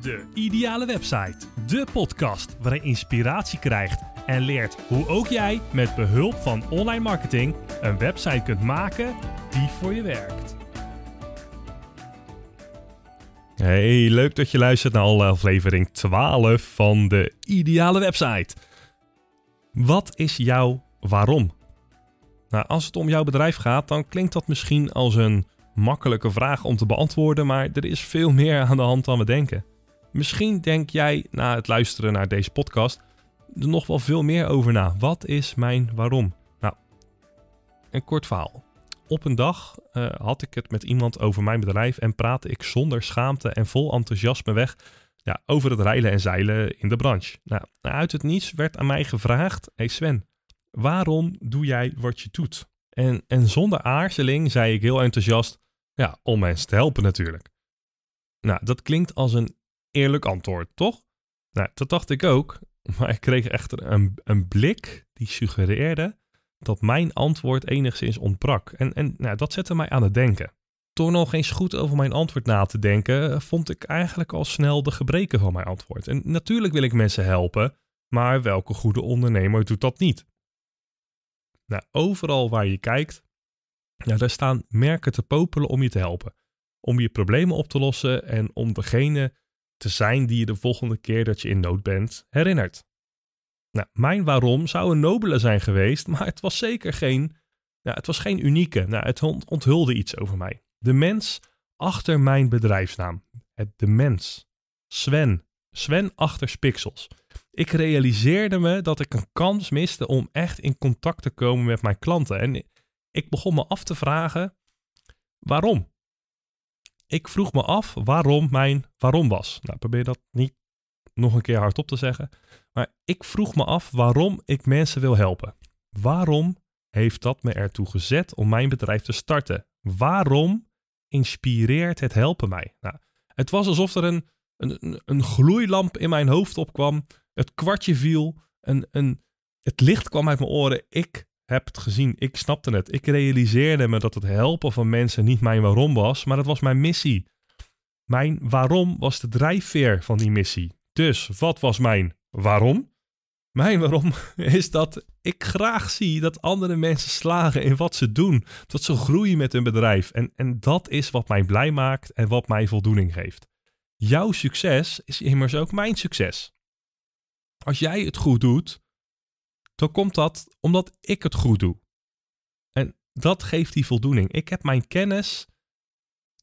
De Ideale Website. De podcast waarin je inspiratie krijgt en leert hoe ook jij met behulp van online marketing een website kunt maken die voor je werkt. Hey, leuk dat je luistert naar aflevering 12 van de Ideale Website. Wat is jouw waarom? Nou, als het om jouw bedrijf gaat, dan klinkt dat misschien als een makkelijke vraag om te beantwoorden, maar er is veel meer aan de hand dan we denken. Misschien denk jij na het luisteren naar deze podcast er nog wel veel meer over na. Wat is mijn waarom? Nou, een kort verhaal. Op een dag uh, had ik het met iemand over mijn bedrijf en praatte ik zonder schaamte en vol enthousiasme weg ja, over het rijlen en zeilen in de branche. Nou, uit het niets werd aan mij gevraagd: Hey Sven, waarom doe jij wat je doet? En, en zonder aarzeling zei ik heel enthousiast: Ja, om mensen te helpen natuurlijk. Nou, dat klinkt als een eerlijk antwoord, toch? Nou, dat dacht ik ook, maar ik kreeg echter een, een blik die suggereerde dat mijn antwoord enigszins ontbrak. En, en nou, dat zette mij aan het denken. Door nog eens goed over mijn antwoord na te denken, vond ik eigenlijk al snel de gebreken van mijn antwoord. En natuurlijk wil ik mensen helpen, maar welke goede ondernemer doet dat niet? Nou, overal waar je kijkt, nou, daar staan merken te popelen om je te helpen. Om je problemen op te lossen en om degene te zijn die je de volgende keer dat je in nood bent herinnert. Nou, mijn waarom zou een nobele zijn geweest, maar het was zeker geen, nou, het was geen unieke. Nou, het onthulde iets over mij. De mens achter mijn bedrijfsnaam. Het de mens. Sven. Sven achter Spixels. Ik realiseerde me dat ik een kans miste om echt in contact te komen met mijn klanten. En ik begon me af te vragen waarom. Ik vroeg me af waarom mijn waarom was. Nou, probeer dat niet nog een keer hardop te zeggen. Maar ik vroeg me af waarom ik mensen wil helpen. Waarom heeft dat me ertoe gezet om mijn bedrijf te starten? Waarom inspireert het helpen mij? Nou, het was alsof er een, een, een gloeilamp in mijn hoofd opkwam. Het kwartje viel. Een, een, het licht kwam uit mijn oren. Ik heb het gezien. Ik snapte het. Ik realiseerde me dat het helpen van mensen niet mijn waarom was, maar dat was mijn missie. Mijn waarom was de drijfveer van die missie. Dus wat was mijn waarom? Mijn waarom is dat ik graag zie dat andere mensen slagen in wat ze doen. Dat ze groeien met hun bedrijf. En, en dat is wat mij blij maakt en wat mij voldoening geeft. Jouw succes is immers ook mijn succes. Als jij het goed doet, dan komt dat omdat ik het goed doe. En dat geeft die voldoening. Ik heb mijn kennis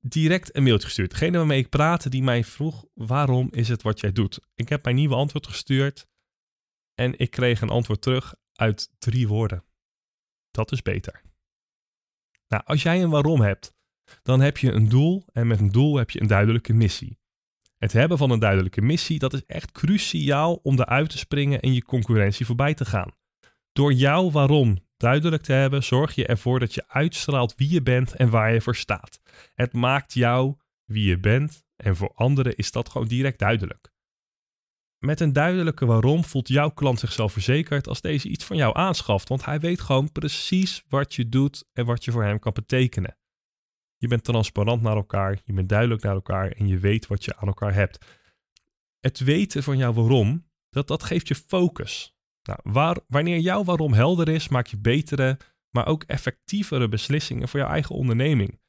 direct een mailtje gestuurd. Degene waarmee ik praatte, die mij vroeg: waarom is het wat jij doet? Ik heb mijn nieuwe antwoord gestuurd en ik kreeg een antwoord terug uit drie woorden. Dat is beter. Nou, als jij een waarom hebt, dan heb je een doel en met een doel heb je een duidelijke missie. Het hebben van een duidelijke missie, dat is echt cruciaal om eruit te springen en je concurrentie voorbij te gaan. Door jouw waarom duidelijk te hebben, zorg je ervoor dat je uitstraalt wie je bent en waar je voor staat. Het maakt jou wie je bent en voor anderen is dat gewoon direct duidelijk. Met een duidelijke waarom voelt jouw klant zichzelf verzekerd als deze iets van jou aanschaft, want hij weet gewoon precies wat je doet en wat je voor hem kan betekenen. Je bent transparant naar elkaar, je bent duidelijk naar elkaar en je weet wat je aan elkaar hebt. Het weten van jouw waarom, dat, dat geeft je focus. Nou, waar, wanneer jouw waarom helder is, maak je betere, maar ook effectievere beslissingen voor jouw eigen onderneming.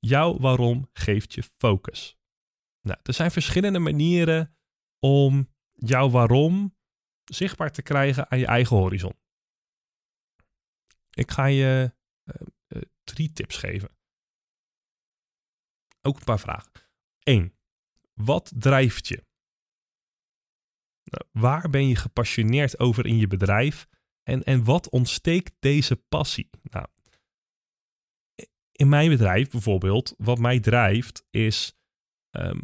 Jouw waarom geeft je focus. Nou, er zijn verschillende manieren om jouw waarom zichtbaar te krijgen aan je eigen horizon. Ik ga je uh, uh, drie tips geven. Ook een paar vragen. 1. Wat drijft je? Waar ben je gepassioneerd over in je bedrijf? En, en wat ontsteekt deze passie? Nou, in mijn bedrijf bijvoorbeeld, wat mij drijft, is um,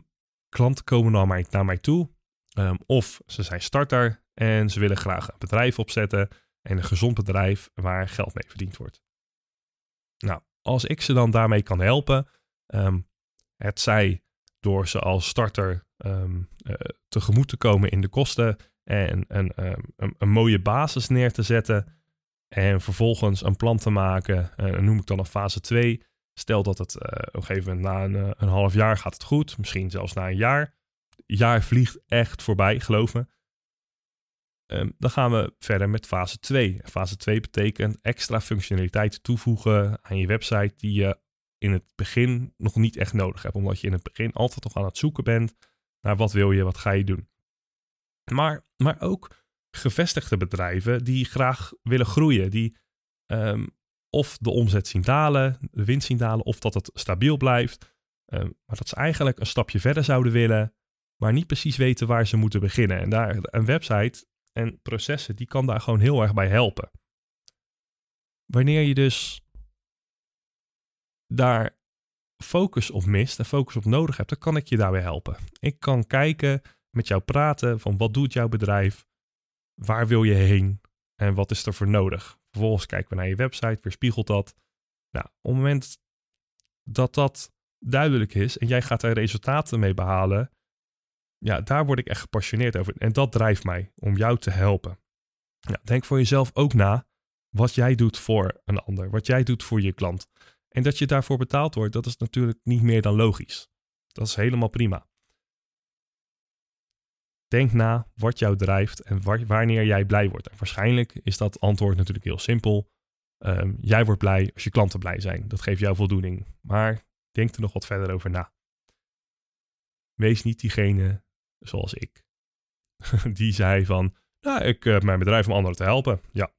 klanten komen naar mij, naar mij toe. Um, of ze zijn starter en ze willen graag een bedrijf opzetten. En een gezond bedrijf waar geld mee verdiend wordt. Nou, als ik ze dan daarmee kan helpen, um, het zij door ze als starter um, uh, tegemoet te komen in de kosten en een, um, een, een, mooie basis neer te zetten. En vervolgens een plan te maken, uh, noem ik dan een fase 2. Stel dat het uh, op een gegeven moment na een, een, half jaar gaat het goed, misschien zelfs na een jaar. jaar vliegt echt voorbij, geloof me. Ehm, dan gaan we verder met fase 2. Fase 2 betekent extra functionaliteit toevoegen aan je website die je in het begin nog niet echt nodig hebt. Omdat je in het begin altijd nog aan het zoeken bent naar wat wil je, wat ga je doen. Maar, maar ook gevestigde bedrijven die graag willen groeien, die ehm, of de omzet zien dalen, de winst zien dalen, of dat het stabiel blijft. Ehm, maar dat ze eigenlijk een stapje verder zouden willen, maar niet precies weten waar ze moeten beginnen. En daar een website en processen, die kan daar gewoon heel erg bij helpen. Wanneer je dus daar focus op mist en focus op nodig hebt, dan kan ik je daarbij helpen. Ik kan kijken, met jou praten van wat doet jouw bedrijf, waar wil je heen en wat is er voor nodig. Vervolgens kijken we naar je website, weerspiegelt dat. Nou, op het moment dat dat duidelijk is en jij gaat daar resultaten mee behalen, ja, daar word ik echt gepassioneerd over. En dat drijft mij om jou te helpen. Denk voor jezelf ook na wat jij doet voor een ander, wat jij doet voor je klant. En dat je daarvoor betaald wordt, dat is natuurlijk niet meer dan logisch. Dat is helemaal prima. Denk na wat jou drijft en wanneer jij blij wordt. En waarschijnlijk is dat antwoord natuurlijk heel simpel. Ehm, jij wordt blij als je klanten blij zijn. Dat geeft jou voldoening. Maar denk er nog wat verder over na. Wees niet diegene zoals ik. Die zei van, nou, ik heb mijn bedrijf om anderen te helpen. Ja,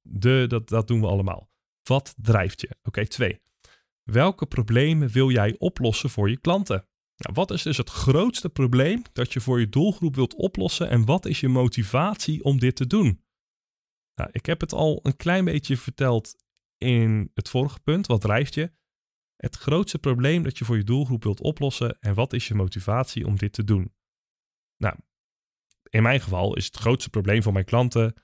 de, dat, dat doen we allemaal. Wat drijft je? Oké, twee. Welke problemen wil jij oplossen voor je klanten? Nou, wat is dus het grootste probleem dat je voor je doelgroep wilt oplossen en wat is je motivatie om dit te doen? Nou, ik heb het al een klein beetje verteld in het vorige punt. Wat drijft je? Het grootste probleem dat je voor je doelgroep wilt oplossen en wat is je motivatie om dit te doen? Nou, in mijn geval is het grootste probleem van mijn klanten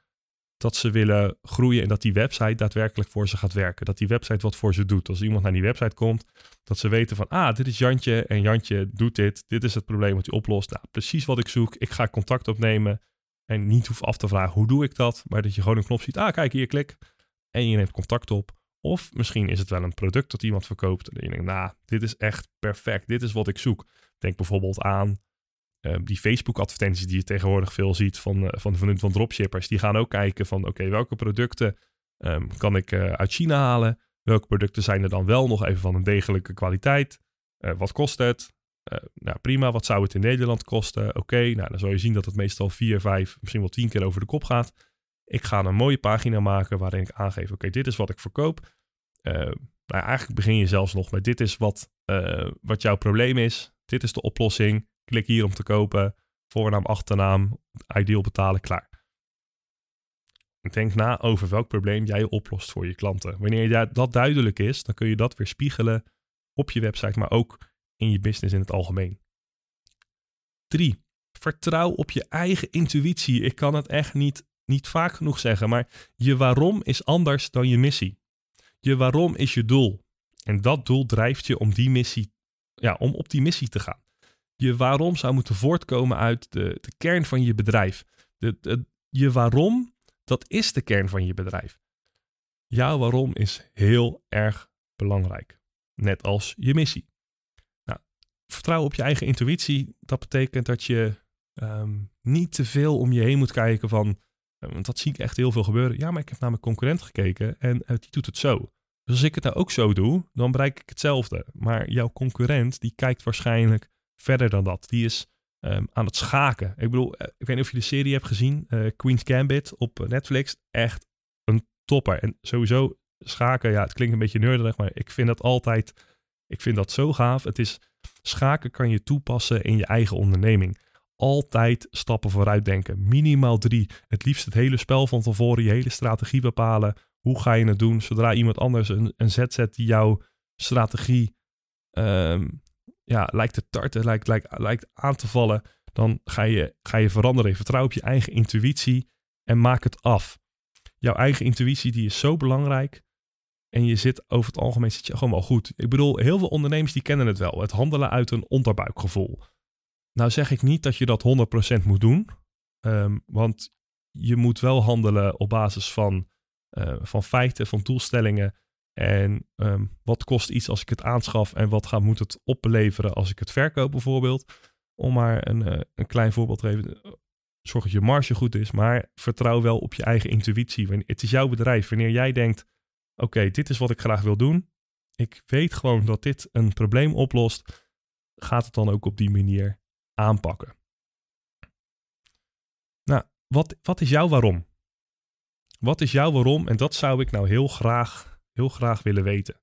dat ze willen groeien en dat die website daadwerkelijk voor ze gaat werken. Dat die website wat voor ze doet. Als iemand naar die website komt, dat ze weten van, ah, dit is Jantje en Jantje doet dit. Dit is het probleem wat hij oplost. Nou, precies wat ik zoek. Ik ga contact opnemen en niet hoef af te vragen hoe doe ik dat, maar dat je gewoon een knop ziet. Ah, kijk hier, klik. En je neemt contact op. Of misschien is het wel een product dat iemand verkoopt. En je denkt, nou, dit is echt perfect. Dit is wat ik zoek. Denk bijvoorbeeld aan Ehm, die Facebook-advertenties die je tegenwoordig veel ziet van, uh, van, van, van dropshippers, die gaan ook kijken van oké, welke producten um, kan ik uh, uit China halen? Welke producten zijn er dan wel nog even van een degelijke kwaliteit? Wat kost het? nou prima, wat zou het in Nederland kosten? Oké, nou dan zal je zien dat het meestal vier, vijf, misschien wel tien keer over de kop gaat. Ik ga een mooie pagina maken waarin ik aangeef, oké, dit is wat ik verkoop. nou, eigenlijk begin je zelfs nog met dit is wat, wat jouw probleem is. Dit is de oplossing. Klik hier om te kopen. Voornaam, achternaam, ideal betalen, klaar. Denk na over welk probleem jij oplost voor je klanten. Wanneer dat duidelijk is, dan kun je dat weer spiegelen op je website, maar ook in je business in het algemeen. 3. Vertrouw op je eigen intuïtie. Ik kan het echt niet, niet vaak genoeg zeggen, maar je waarom is anders dan je missie. Je waarom is je doel. En dat doel drijft je om die missie, ja, om op die missie te gaan je waarom zou moeten voortkomen uit de, de kern van je bedrijf. De, je waarom, dat is de kern van je bedrijf. Jouw waarom is heel erg belangrijk. Net als je missie. Nou, vertrouwen op je eigen intuïtie, dat betekent dat je ehm, niet te veel om je heen moet kijken van, eh, want dat zie ik echt heel veel gebeuren. Ja, maar ik heb naar mijn concurrent gekeken en uh, die doet het zo. Dus als ik het nou ook zo doe, dan bereik ik hetzelfde. Maar jouw concurrent, die kijkt waarschijnlijk verder dan dat. Die is ehm, aan het schaken. Ik bedoel, eh, ik weet niet of je de serie hebt gezien, uh, Queen's Gambit op Netflix. Echt een topper. En sowieso schaken, ja, het klinkt een beetje nerdig, maar ik vind dat altijd, ik vind dat zo gaaf. Het is, schaken kan je toepassen in je eigen onderneming. Altijd stappen vooruit denken. Minimaal drie. Het liefst het hele spel van tevoren, je hele strategie bepalen. Hoe ga je het doen? Zodra iemand anders een, een zet zet die jouw strategie ehm, ja, lijkt te tarten, lijkt, lijkt, lijkt aan te vallen, dan ga je, ga je veranderen. Vertrouw op je eigen intuïtie en maak het af. Jouw eigen intuïtie die is zo belangrijk. En je zit over het algemeen zit je gewoon wel goed. Ik bedoel, heel veel ondernemers die kennen het wel. Het handelen uit een onderbuikgevoel. Nou zeg ik niet dat je dat 100% moet doen. Ehm, want je moet wel handelen op basis van, uh, van feiten, van doelstellingen en ehm, wat kost iets als ik het aanschaf en wat gaat, moet het opleveren als ik het verkoop bijvoorbeeld. om maar een, eh, een klein voorbeeld te geven. Zorg dat je marge goed is, maar vertrouw wel op je eigen intuïtie. Het is jouw bedrijf. Wanneer jij denkt, oké, dit is wat ik graag wil doen. Ik weet gewoon dat dit een probleem oplost. Gaat het dan ook op die manier aanpakken. Nou, wat, wat is jouw waarom? Wat is jouw waarom? En dat zou ik nou heel graag, heel graag willen weten.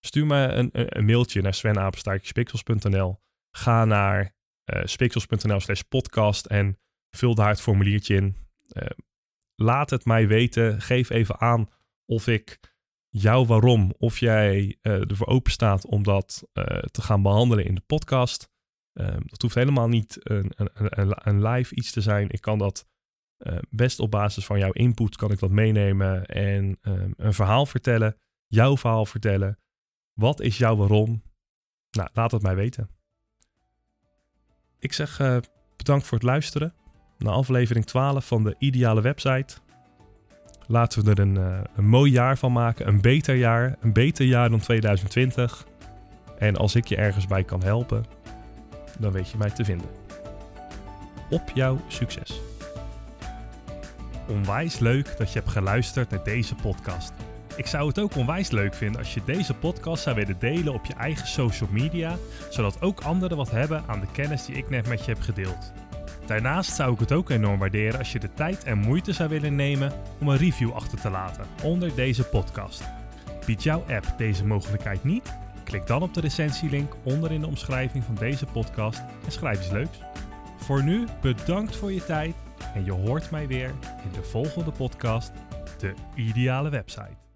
Stuur me een, een, mailtje naar svenapenstaartjespixels.nl. Ga naar uh, eh, spixels.nl slash podcast en vul daar het formuliertje in. Uh, laat het mij weten. Geef even aan of ik jou waarom, of jij uh, ervoor open staat om dat te gaan behandelen in de podcast. Dat hoeft helemaal niet een, een, een, live iets te zijn. Ik kan dat best op basis van jouw input kan ik dat meenemen en een verhaal vertellen, jouw verhaal vertellen. Wat is jouw waarom? Nou, laat het mij weten. Ik zeg uh, bedankt voor het luisteren naar aflevering 12 van de Ideale Website. Laten we er een, uh, een mooi jaar van maken, een beter jaar, een beter jaar dan 2020. En als ik je ergens bij kan helpen, dan weet je mij te vinden. Op jouw succes. Onwijs leuk dat je hebt geluisterd naar deze podcast. Ik zou het ook onwijs leuk vinden als je deze podcast zou willen delen op je eigen social media, zodat ook anderen wat hebben aan de kennis die ik net met je heb gedeeld. Daarnaast zou ik het ook enorm waarderen als je de tijd en moeite zou willen nemen om een review achter te laten onder deze podcast. Biedt jouw app deze mogelijkheid niet? Klik dan op de recensielink onder in de omschrijving van deze podcast en schrijf iets leuks. Voor nu bedankt voor je tijd en je hoort mij weer in de volgende podcast, de ideale website.